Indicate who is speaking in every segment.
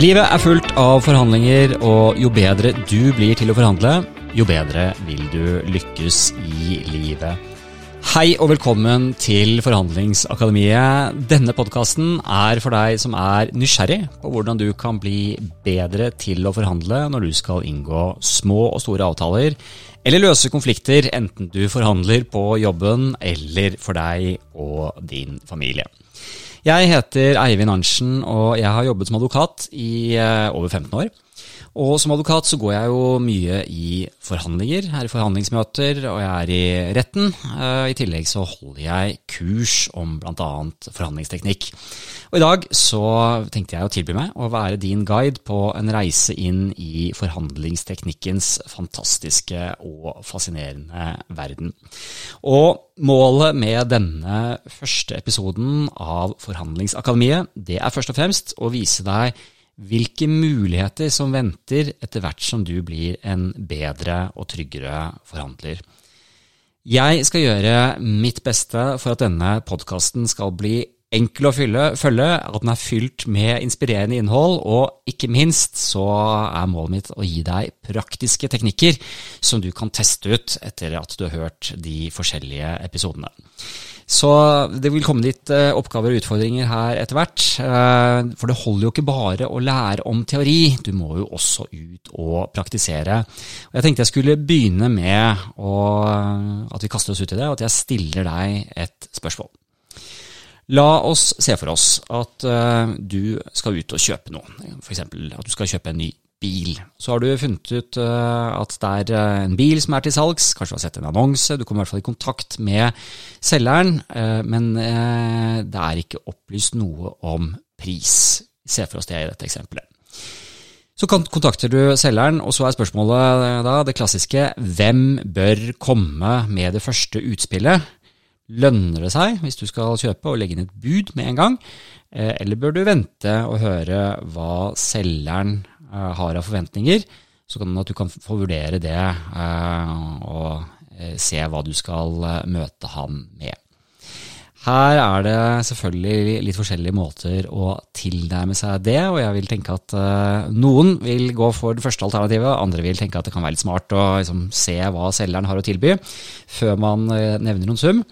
Speaker 1: Livet er fullt av forhandlinger, og jo bedre du blir til å forhandle, jo bedre vil du lykkes i livet. Hei og velkommen til Forhandlingsakademiet. Denne podkasten er for deg som er nysgjerrig på hvordan du kan bli bedre til å forhandle når du skal inngå små og store avtaler, eller løse konflikter enten du forhandler på jobben eller for deg og din familie. Jeg heter Eivind Arntzen, og jeg har jobbet som advokat i eh, over 15 år. Og som advokat så går jeg jo mye i forhandlinger, er i forhandlingsmøter, og jeg er i retten. Eh, I tillegg så holder jeg kurs om bl.a. forhandlingsteknikk. Og i dag så tenkte jeg å tilby meg å være din guide på en reise inn i forhandlingsteknikkens fantastiske og fascinerende verden. Og målet med denne første episoden av Forhandlingsakademiet, det er først og fremst å vise deg hvilke muligheter som venter etter hvert som du blir en bedre og tryggere forhandler. Jeg skal gjøre mitt beste for at denne podkasten skal bli enkel å fylle, følge, at den er fylt med inspirerende innhold, og ikke minst så er målet mitt å gi deg praktiske teknikker som du kan teste ut etter at du har hørt de forskjellige episodene. Så det vil komme litt eh, oppgaver og utfordringer her etter hvert. Eh, for det holder jo ikke bare å lære om teori, du må jo også ut og praktisere. Og jeg tenkte jeg skulle begynne med å, at vi kaster oss ut i det, og at jeg stiller deg et spørsmål. La oss se for oss at du skal ut og kjøpe noe, f.eks. at du skal kjøpe en ny bil. Så har du funnet ut uh, at det er uh, en bil som er til salgs, kanskje du har sett en annonse, du kommer i hvert fall i kontakt med selgeren, men det er ikke opplyst noe om pris. Se for oss det i dette eksempelet. Så kontakter du selgeren, og så er spørsmålet da det klassiske hvem bør komme med det første utspillet? Lønner det seg hvis du skal kjøpe og legge inn et bud med en gang, eh, eller bør du vente og høre hva selgeren eh, har av forventninger, så kan at du kan få vurdere det eh, og se hva du skal møte han med. Her er det selvfølgelig litt forskjellige måter å tilnærme seg det, og jeg vil tenke at noen vil gå for det første alternativet, andre vil tenke at det kan være litt smart å liksom, se hva selgeren har å tilby, før man nevner noen sum.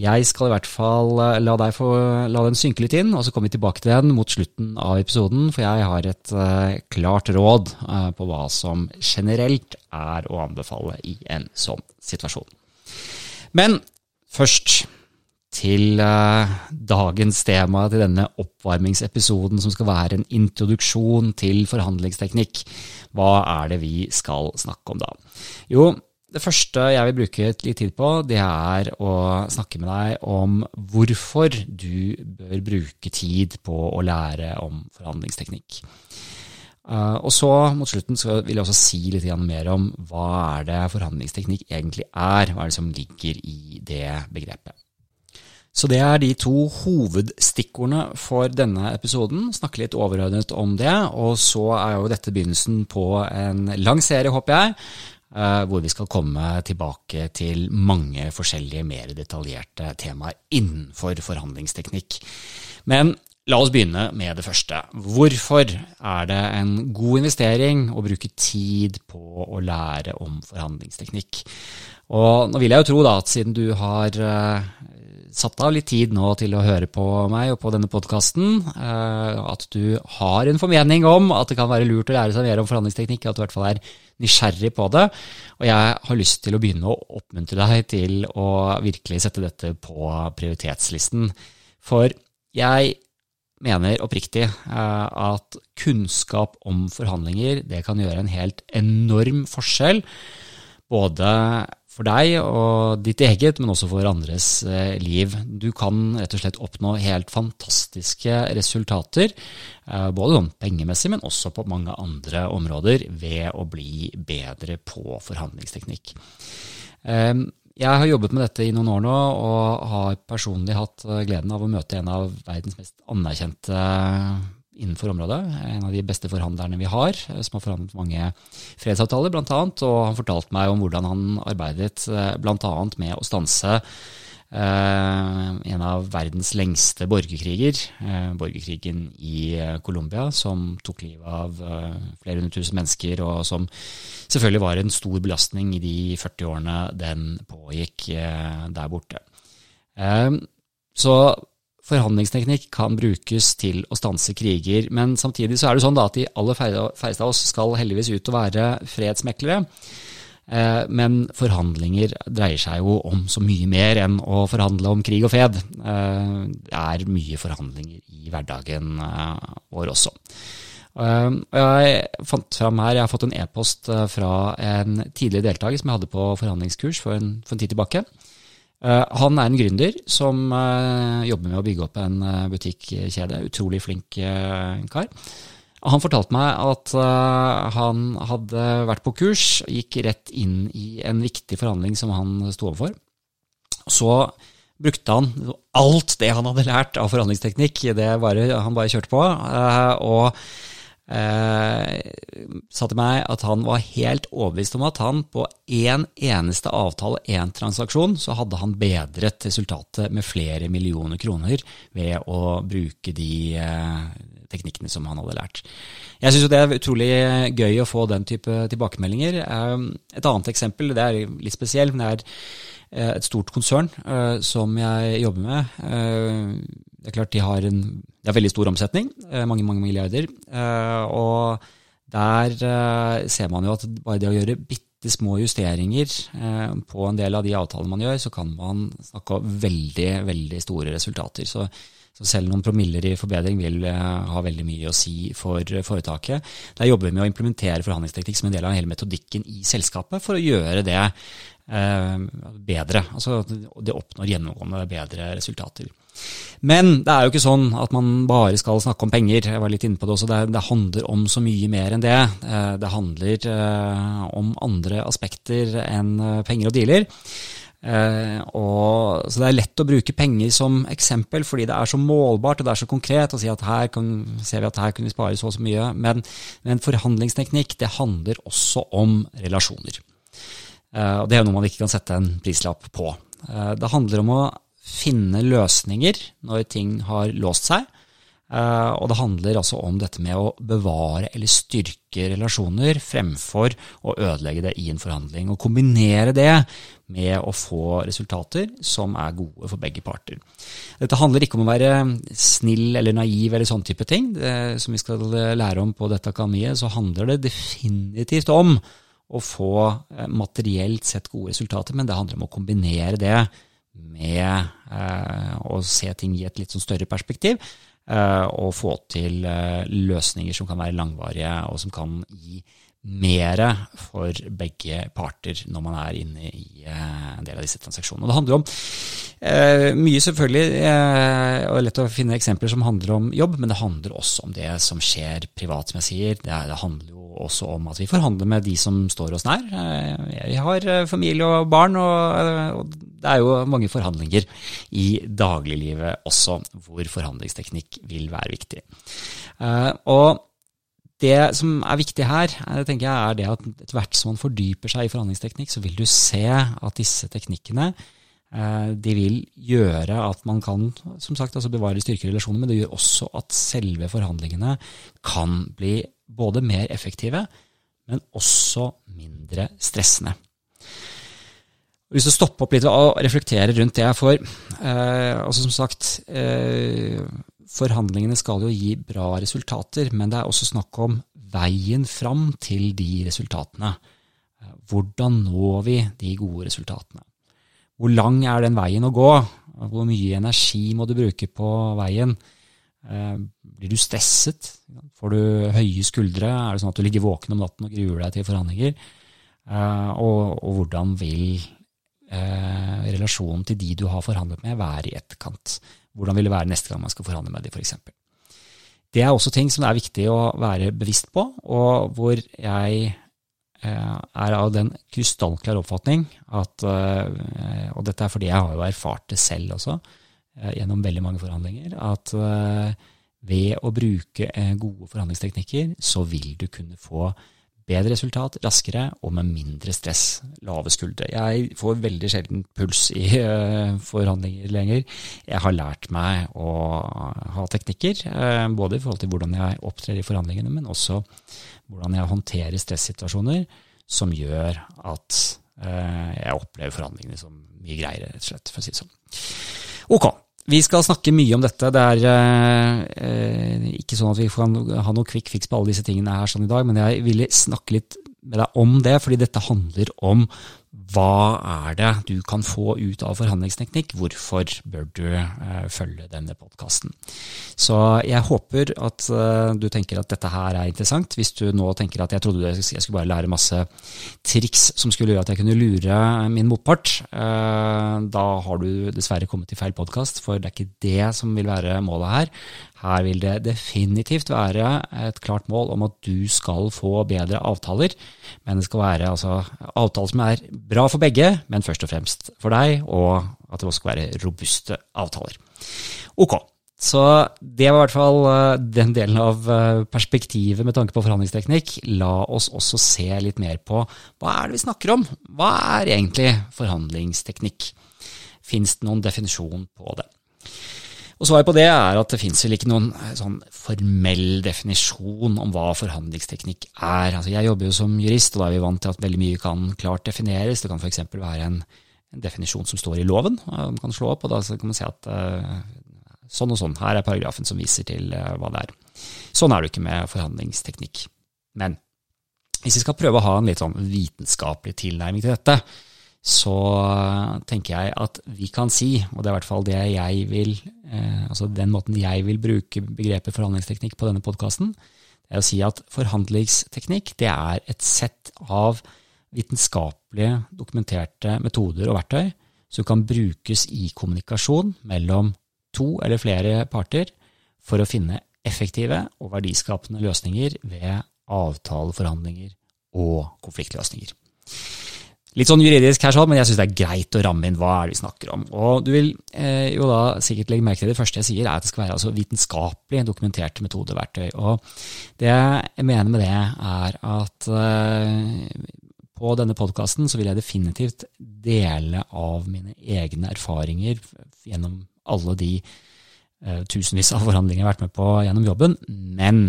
Speaker 1: Jeg skal i hvert fall eh, la få la den synke litt inn, og så kommer vi tilbake til den mot slutten av episoden, for jeg har et uh, klart råd uh, på hva som generelt er å anbefale i en sånn situasjon. Men først til uh, dagens tema, til denne oppvarmingsepisoden som skal være en introduksjon til forhandlingsteknikk. Hva er det vi skal snakke om da? Jo, det første jeg vil bruke litt tid på, det er å snakke med deg om hvorfor du bør bruke tid på å lære om forhandlingsteknikk. Uh, og så mot slutten så vil jeg også si litt mer om hva er det forhandlingsteknikk egentlig er. Hva er det som ligger i det begrepet. Så det er de to hovedstikkordene for denne episoden. Snakke litt overordnet om det, og så er jo dette begynnelsen på en lang serie, håper jeg, Eh, hvor vi skal komme tilbake til mange forskjellige mer detaljerte temaer innenfor forhandlingsteknikk. Men la oss begynne med det første. Hvorfor er det en god investering å bruke tid på å lære om forhandlingsteknikk? Og nå vil jeg jo tro at siden du har eh, satt av litt tid nå til å høre på meg og på denne podkasten, eh, at du har en formening om at det kan være lurt å lære seg mer om forhandlingsteknikk, at du i hvert fall er nysgjerrig på det. Og jeg har lyst til å begynne å oppmuntre deg til å virkelig sette dette på prioritetslisten. For jeg mener oppriktig eh, at kunnskap om forhandlinger det kan gjøre en helt enorm forskjell. Både for deg og ditt eget, men også for andres eh, liv. Du kan rett og slett oppnå helt fantastiske resultater, eh, både sånn pengemessig, men også på mange andre områder, ved å bli bedre på forhandlingsteknikk. Eh, jeg har jobbet med dette i noen år nå, og har personlig hatt gleden av å møte en av verdens mest anerkjente innenfor området. En av de beste forhandlerne vi har, eh, som har forhandlet mange fredsavtaler bl.a. Og han fortalte meg om hvordan han arbeidet eh, bl.a. med å stanse en av verdens lengste borgerkriger, borgerkrigen i Colombia, som tok livet av flere hundre tusen mennesker, og som selvfølgelig var en stor belastning i de 40 årene den pågikk der borte. Så forhandlingsteknikk kan brukes til å stanse kriger, men samtidig så er det sånn at de aller færreste av oss skal heldigvis ut og være fredsmeklere. Eh, men forhandlinger dreier seg jo om så mye mer enn å forhandle om krig og fred. Eh, det er mye forhandlinger i hverdagen eh, vår også. Jeg fant fram her, jeg har fått en e-post fra en tidligere deltaker som jeg hadde på forhandlingskurs for en, for en tid tilbake. Han er en gründer som jobber med å bygge opp en butikkjede. Utrolig flink kar. Han fortalte meg at han hadde vært på kurs, gikk rett inn i en viktig forhandling som han sto overfor. Så brukte han alt det han hadde lært av forhandlingsteknikk, det bare, han bare kjørte på. Og sa til meg at han var helt overbevist om at han på én en eneste avtale, én transaksjon, så hadde han bedret resultatet med flere millioner kroner ved å bruke de teknikkene som han hadde lært. Jeg syns det er utrolig gøy å få den type tilbakemeldinger. Ehm, et annet eksempel, det er litt spesielt, men det er eh, et stort konsern eh, som jeg jobber med. Eh, det er klart de har en de er veldig stor omsetning, mange mange milliarder. Og der ser man jo at bare det å gjøre bitte små justeringer på en del av de avtalene man gjør, så kan man snakke om veldig, veldig store resultater. Så så selv noen promiller i forbedring vil eh, ha veldig mye å si for foretaket. Der jobber vi med å implementere forhandlingsteknikk som en del av hele metodikken i selskapet for å gjøre det eh, bedre. Altså det oppnår gjennomgående bedre resultater. Men det er jo ikke sånn at man bare skal snakke om penger. Jeg var litt inne på Det også. Det, det handler om så mye mer enn det. Eh, det handler om andre aspekter enn penger og dealer. Eh, og, så det er lett å bruke penger som eksempel, fordi det er så målbart og det er så konkret. å si at her kan, ser vi at her kunne vi spare så og så mye. Men, men forhandlingsteknikk det handler også om relasjoner. Eh, og Det er noe man ikke kan sette en prislapp på. Eh, det handler om å finne løsninger når ting har låst seg. Uh, og det handler altså om dette med å bevare eller styrke relasjoner fremfor å ødelegge det i en forhandling. Og kombinere det med å få resultater som er gode for begge parter. Dette handler ikke om å være snill eller naiv eller sånn type ting. Det, som vi skal lære om på dette akademiet, så handler det definitivt om å få eh, materielt sett gode resultater, men det handler om å kombinere det med uh, å se ting i et litt sånn større perspektiv Eh, og få til eh, løsninger som kan være langvarige, og som kan gi mer for begge parter når man er inne i eh, en del av disse transaksjonene. Og det handler om eh, mye, selvfølgelig, eh, og lett å finne eksempler som handler om jobb, men det handler også om det som skjer privat, som jeg sier. Det, det handler jo også om at vi forhandler med de som står oss nær. Eh, jeg har eh, familie og barn, og, og det er jo mange forhandlinger i dagliglivet også hvor forhandlingsteknikk vil være viktig. Og det som er viktig her, tenker jeg er det at etter hvert som man fordyper seg i forhandlingsteknikk, så vil du se at disse teknikkene de vil gjøre at man kan som sagt, altså bevare styrkerelasjoner, men det gjør også at selve forhandlingene kan bli både mer effektive, men også mindre stressende. Hvis du stopper opp litt og reflekterer rundt det, for eh, altså som sagt eh, Forhandlingene skal jo gi bra resultater, men det er også snakk om veien fram til de resultatene. Hvordan når vi de gode resultatene? Hvor lang er den veien å gå? Hvor mye energi må du bruke på veien? Eh, blir du stresset? Får du høye skuldre? Er det sånn at du ligger våken om natten og gruer deg til forhandlinger? Eh, og, og hvordan vil eh, relasjonen til de du har forhandlet med, være i etterkant? Hvordan vil det være neste gang man skal forhandle med dem, f.eks.? Det er også ting som det er viktig å være bevisst på, og hvor jeg er av den krystallklare oppfatning at Og dette er fordi jeg har jo erfart det selv også, Eh, gjennom veldig mange forhandlinger at eh, ved å bruke eh, gode forhandlingsteknikker, så vil du kunne få bedre resultat raskere og med mindre stress. Lave skuldre. Jeg får veldig sjelden puls i uh, forhandlinger lenger. Jeg har lært meg å ha teknikker, uh, både i forhold til hvordan jeg opptrer i forhandlingene, men også hvordan jeg håndterer stressituasjoner som gjør at uh, jeg opplever forhandlingene som mye greiere, rett og slett, for å si det sånn. Ok, vi skal snakke mye om dette. Det er eh, ikke sånn at vi kan ha noe quick fix på alle disse tingene her sånn i dag, men jeg ville snakke litt med deg om det, fordi dette handler om hva er det du kan få ut av forhandlingsteknikk? Hvorfor bør du eh, følge denne podkasten? Så jeg håper at eh, du tenker at dette her er interessant. Hvis du nå tenker at jeg trodde jeg skulle bare lære masse triks som skulle gjøre at jeg kunne lure min motpart, eh, da har du dessverre kommet til feil podkast, for det er ikke det som vil være målet her. Her vil det definitivt være et klart mål om at du skal få bedre avtaler, men det skal være altså, avtaler som er bra for begge, men først og fremst for deg, og at det også skal være robuste avtaler. Ok, så det var i hvert fall eh, den delen av eh, perspektivet med tanke på forhandlingsteknikk. La oss også se litt mer på hva er det vi snakker om? Hva er egentlig forhandlingsteknikk? Fins det noen definisjon på det? Og Svaret på det er at det fins vel ikke noen eh, sånn formell definisjon om hva forhandlingsteknikk er. Altså jeg jobber jo som jurist, og da er vi vant til at veldig mye kan klart defineres. Det kan f.eks. være en, en, definisjon som står i loven, man kan slå opp, og da kan man se at uh, sånn og sånn, her er paragrafen som viser til hva det er. Sånn er det ikke med forhandlingsteknikk. Men hvis vi skal prøve å ha en litt sånn vitenskapelig tilnærming til dette, så tenker jeg at vi kan si, og det er i hvert fall det jeg vil, eh, altså den måten jeg vil bruke begrepet forhandlingsteknikk på denne podkasten, er å si at forhandlingsteknikk det er et sett av vitenskapelige, dokumenterte metoder og verktøy som kan brukes i kommunikasjon mellom to eller flere parter for å finne effektive og verdiskapende løsninger ved avtaleforhandlinger og konfliktløsninger. Litt sånn juridisk her, sånn, men jeg syns det er greit å ramme inn hva er det vi snakker om. Og Du vil eh, jo da sikkert legge merke til det første jeg sier, er at det skal være altså vitenskapelig dokumenterte metodeverktøy. Og Det jeg mener med det, er at eh, på denne podkasten så vil jeg definitivt dele av mine egne erfaringer gjennom alle de eh, tusenvis av forhandlinger jeg har vært med på gjennom jobben. Men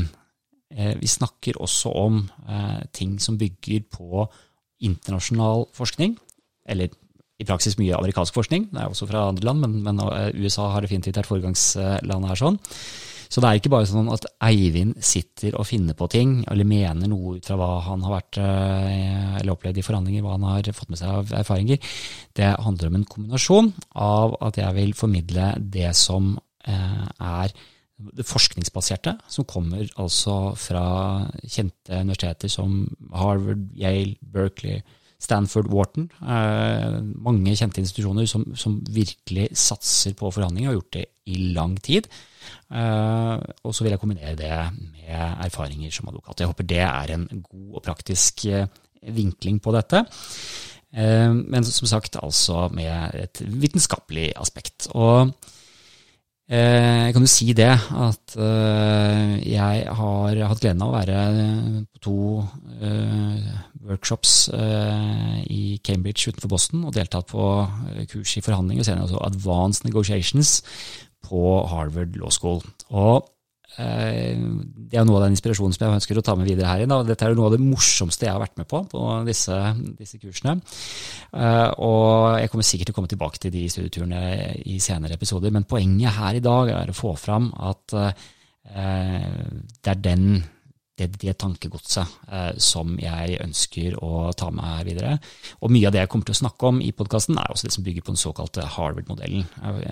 Speaker 1: eh, vi snakker også om eh, ting som bygger på internasjonal forskning, eller i praksis mye amerikansk forskning, det er også fra andre land, men, men eh, USA har definitivt vært foregangslandet her sånn. Så det er ikke bare sånn at Eivind sitter og finner på ting, eller mener noe ut fra hva han har vært, eh, eller opplevd i forhandlinger, hva han har fått med seg av erfaringer. Det handler om en kombinasjon av at jeg vil formidle det som eh, er det forskningsbaserte, som kommer altså fra kjente universiteter som Harvard, Yale, Berkeley, Stanford, Wharton. Eh, mange kjente institusjoner som, som, virkelig satser på forhandlinger, og har gjort det i lang tid. Eh, og så vil jeg kombinere det med erfaringer som advokat. Jeg håper det er en god og praktisk eh, vinkling på dette. Eh, men som sagt, altså med et vitenskapelig aspekt. Og Eh, jeg kan jo si det, at eh, jeg har hatt gleden av å være på to eh, workshops i Cambridge utenfor Boston og deltatt på kurs i forhandling og senere også Advanced Negotiations på Harvard Law School. Og Eh, det er noe av den inspirasjonen som jeg ønsker å ta med videre her. Dette er noe av det morsomste jeg har vært med på på disse, disse kursene. Eh, og jeg kommer sikkert til å komme tilbake til de studieturene i senere episoder, men poenget her i dag er å få fram at eh, det er den det, det tankegodset eh, som jeg ønsker å ta med her videre. Og mye av det jeg kommer til å snakke om i podkasten, er også det som bygger på den såkalte Harvard-modellen.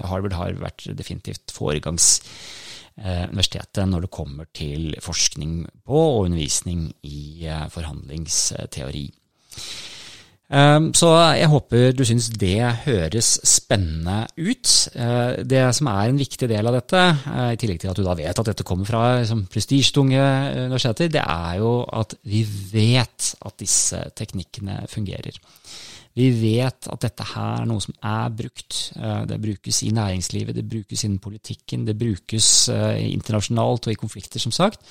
Speaker 1: Harvard har vært definitivt foregangs Eh, universitetet når det kommer til forskning på og undervisning i eh, forhandlingsteori. Eh, så jeg håper du syns det høres spennende ut. Det som er en viktig del av dette, i tillegg til at du da vet at dette kommer fra liksom, prestisjetunge universiteter, det er jo at vi vet at disse teknikkene fungerer. Vi vet at dette her er noe som er brukt. Eh, det brukes i næringslivet, det brukes innen politikken, det brukes eh, internasjonalt og i konflikter, som sagt.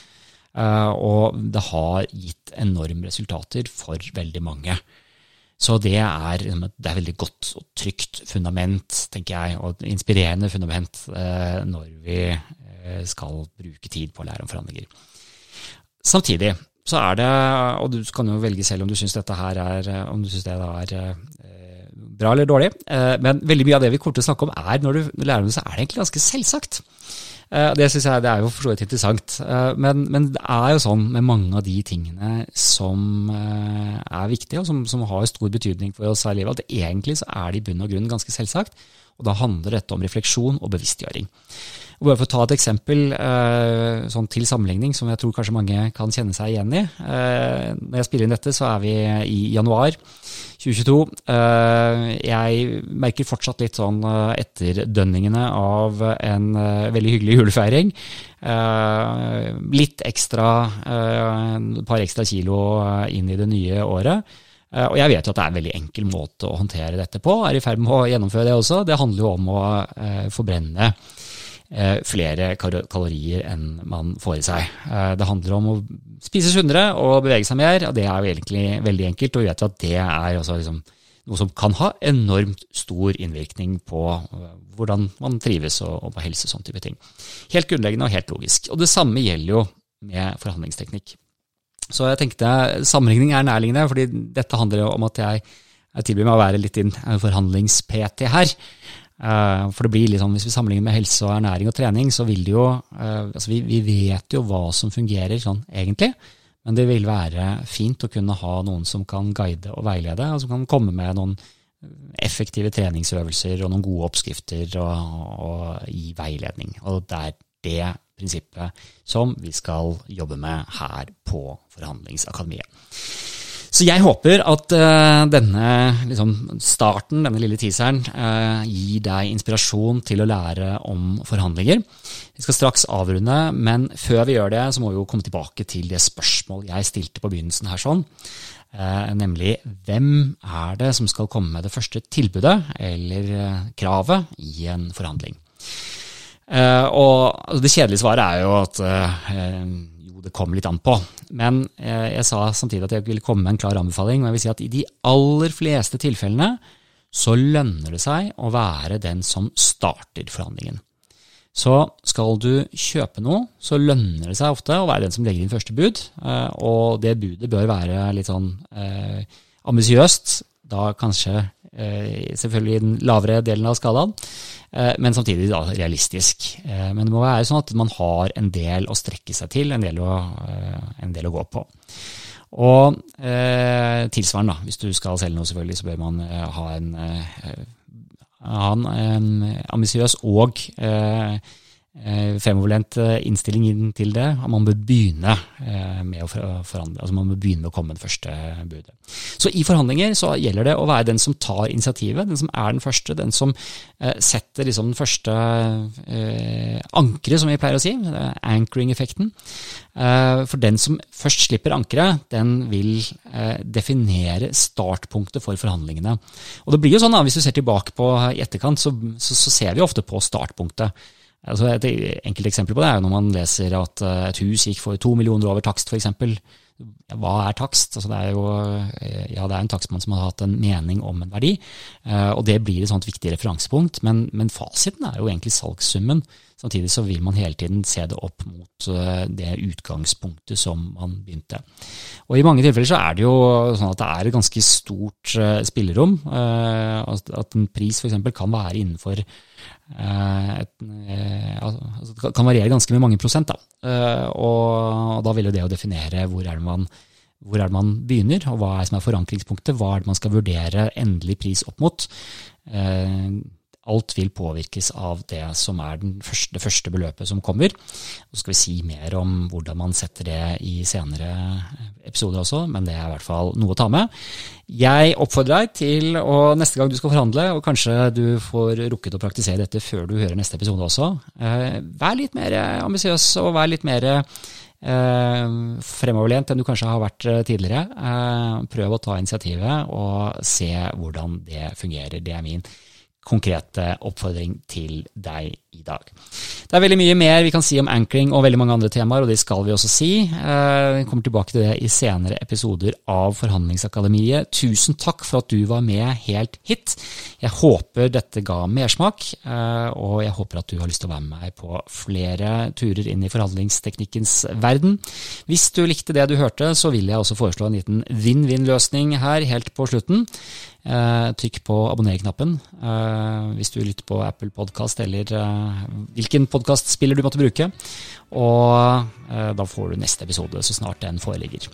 Speaker 1: Og det har gitt enorme resultater for veldig mange. Så det er, liksom det er veldig godt og trygt fundament, tenker jeg, og et inspirerende fundament når vi skal bruke tid på å lære om forhandlinger. Samtidig så er det, og du kan jo velge selv om du syns dette her er, om du synes det er bra eller dårlig. Eh, men veldig mye av det vi kommer til å snakke om, er når du lærer om det, så er det egentlig ganske selvsagt. Eh, det synes jeg det er jo for så vidt interessant. Eh, men, men, det er jo sånn med mange av de tingene som er viktige, og som, som har stor betydning for oss her i livet, at egentlig så er det i bunn og grunn ganske selvsagt. Og da handler dette om refleksjon og bevisstgjøring. Og bare for å ta et eksempel sånn til sammenligning, som jeg tror kanskje mange kan kjenne seg igjen i. Når jeg spiller inn dette, så er vi i januar. 2022. Eh, jeg merker fortsatt litt sånn eh, etterdønningene av en eh, veldig hyggelig julefeiring. Litt ekstra, et par ekstra kilo inn i det nye året. Og jeg vet jo at det er en veldig enkel måte å håndtere dette på. Er i ferd med å gjennomføre det også. Det handler jo om å forbrenne Eh, flere kalorier enn man får i seg. Eh, det handler om å spise sunnere og bevege seg mer, og det er jo egentlig veldig enkelt. Og vi vet jo at det er liksom noe som kan ha enormt stor innvirkning på eh, hvordan man trives og, på helse og sånne type ting. Helt grunnleggende og helt logisk. Og det samme gjelder jo med forhandlingsteknikk. Så jeg tenkte sammenligning er nærliggende, fordi dette handler jo om at jeg, jeg tilbyr meg å være litt inn forhandlings-PT her. Eh, for det blir litt sånn, Hvis vi sammenligner med helse og ernæring og trening, så vil det jo eh, altså vi, vi, vet jo hva som fungerer sånn egentlig, men det vil være fint å kunne ha noen som kan guide og veilede, og som kan komme med noen effektive treningsøvelser og noen gode oppskrifter og, og i veiledning. Og det er det prinsippet som vi skal jobbe med her på Forhandlingsakademiet. Så jeg håper at uh, denne liksom, starten, denne lille teaseren, uh, gir deg inspirasjon til å lære om forhandlinger. Vi skal straks avrunde, men før vi gjør det, så må vi jo komme tilbake til det spørsmål jeg stilte på begynnelsen her sånn. Uh, nemlig hvem er det som skal komme med det første tilbudet eller kravet i en forhandling? Og det kjedelige svaret er jo at det kommer litt an på. Men eh, jeg sa samtidig at jeg ville komme med en klar anbefaling. og jeg vil si at I de aller fleste tilfellene så lønner det seg å være den som starter forhandlingen. Så skal du kjøpe noe, så lønner det seg ofte å være den som legger inn første bud. Eh, og det budet bør være litt sånn eh, ambisiøst. Da kanskje eh, selvfølgelig i den lavere delen av skalaen. Eh, men samtidig da, realistisk. Eh, men det må være sånn at man har en del å strekke seg til, en del å, eh, en del å gå på. Og eh, tilsvarende, da, hvis du skal selge noe, selvfølgelig, så bør man ha en, ha en, ambisiøs og eh, Eh, fremoverlent eh, innstilling inn til det. og Man bør begynne eh, med å forhandle, altså man bør begynne med å komme med det første budet. Så I forhandlinger så gjelder det å være den som tar initiativet, den som er den første, den som setter liksom den første eh, ankeret, som vi pleier å si, anchoring-effekten. For den som først slipper ankeret, den vil definere startpunktet for forhandlingene. Og det blir jo sånn da, Hvis du ser tilbake på i etterkant, så, så, så ser vi ofte på startpunktet. Altså et enkelt eksempel på det er når man leser at eh, et hus gikk for to millioner over takst, f.eks. Hva er takst? Altså det er jo eh, ja, det er en takstmann som har hatt en mening om en verdi, eh, og det blir et sånt viktig referansepunkt. Men, men fasiten er jo egentlig salgssummen. Samtidig så vil man hele tiden se det opp mot det utgangspunktet som man begynte. Og I mange tilfeller så er det jo sånn at det er et ganske stort spillerom. At en pris f.eks. kan være innenfor Eh, et, eh, altså, det kan variere ganske med mange prosent. Da. Eh, og da vil jo det å definere hvor er det man hvor er det man begynner, og hva er det som er forankringspunktet? Hva er det man skal vurdere endelig pris opp mot? Alt vil påvirkes av det som er første, det første beløpet som kommer. Så skal vi si mer om hvordan man setter det i senere episoder også, men det er i hvert fall noe å ta med. Jeg oppfordrer deg til å neste gang du skal forhandle, og kanskje du får rukket å praktisere dette før du hører neste episode også, eh, vær litt mer ambisiøs og vær litt mer eh, fremoverlent enn du kanskje har vært eh, tidligere. Prøv å ta initiativet og se hvordan det fungerer. Det er min konkrete oppfordring til deg i dag. Det er veldig mye mer vi kan si om anchoring og veldig mange andre temaer, og det skal vi også si. Eh, vi kommer tilbake til det i senere episoder av Forhandlingsakademiet. Tusen takk for at du var med helt hit. Jeg håper dette ga mersmak, eh, og jeg håper at du har lyst til å være med meg på flere turer inn i forhandlingsteknikkens verden. Hvis du likte det du hørte, så vil jeg også foreslå en liten vinn-vinn-løsning her helt på slutten. Eh, trykk på abonner-knappen eh, hvis du lytter på Apple Podkast eller eh, hvilken podkastspiller du måtte bruke. Og da får du neste episode så snart den foreligger.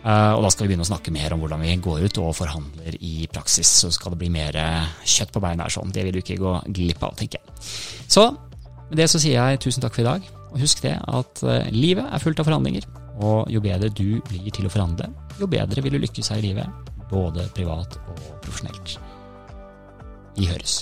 Speaker 1: Og da skal vi begynne å snakke mer om hvordan vi går ut og forhandler i praksis. Så skal det bli mer kjøtt på beina her sånn. Det vil du ikke gå glipp av, tenker jeg. Så med det så sier jeg tusen takk for i dag. Og husk det at livet er fullt av forhandlinger. Og jo bedre du blir til å forhandle, jo bedre vil du lykkes her i livet både privat og profesjonelt. Vi høres.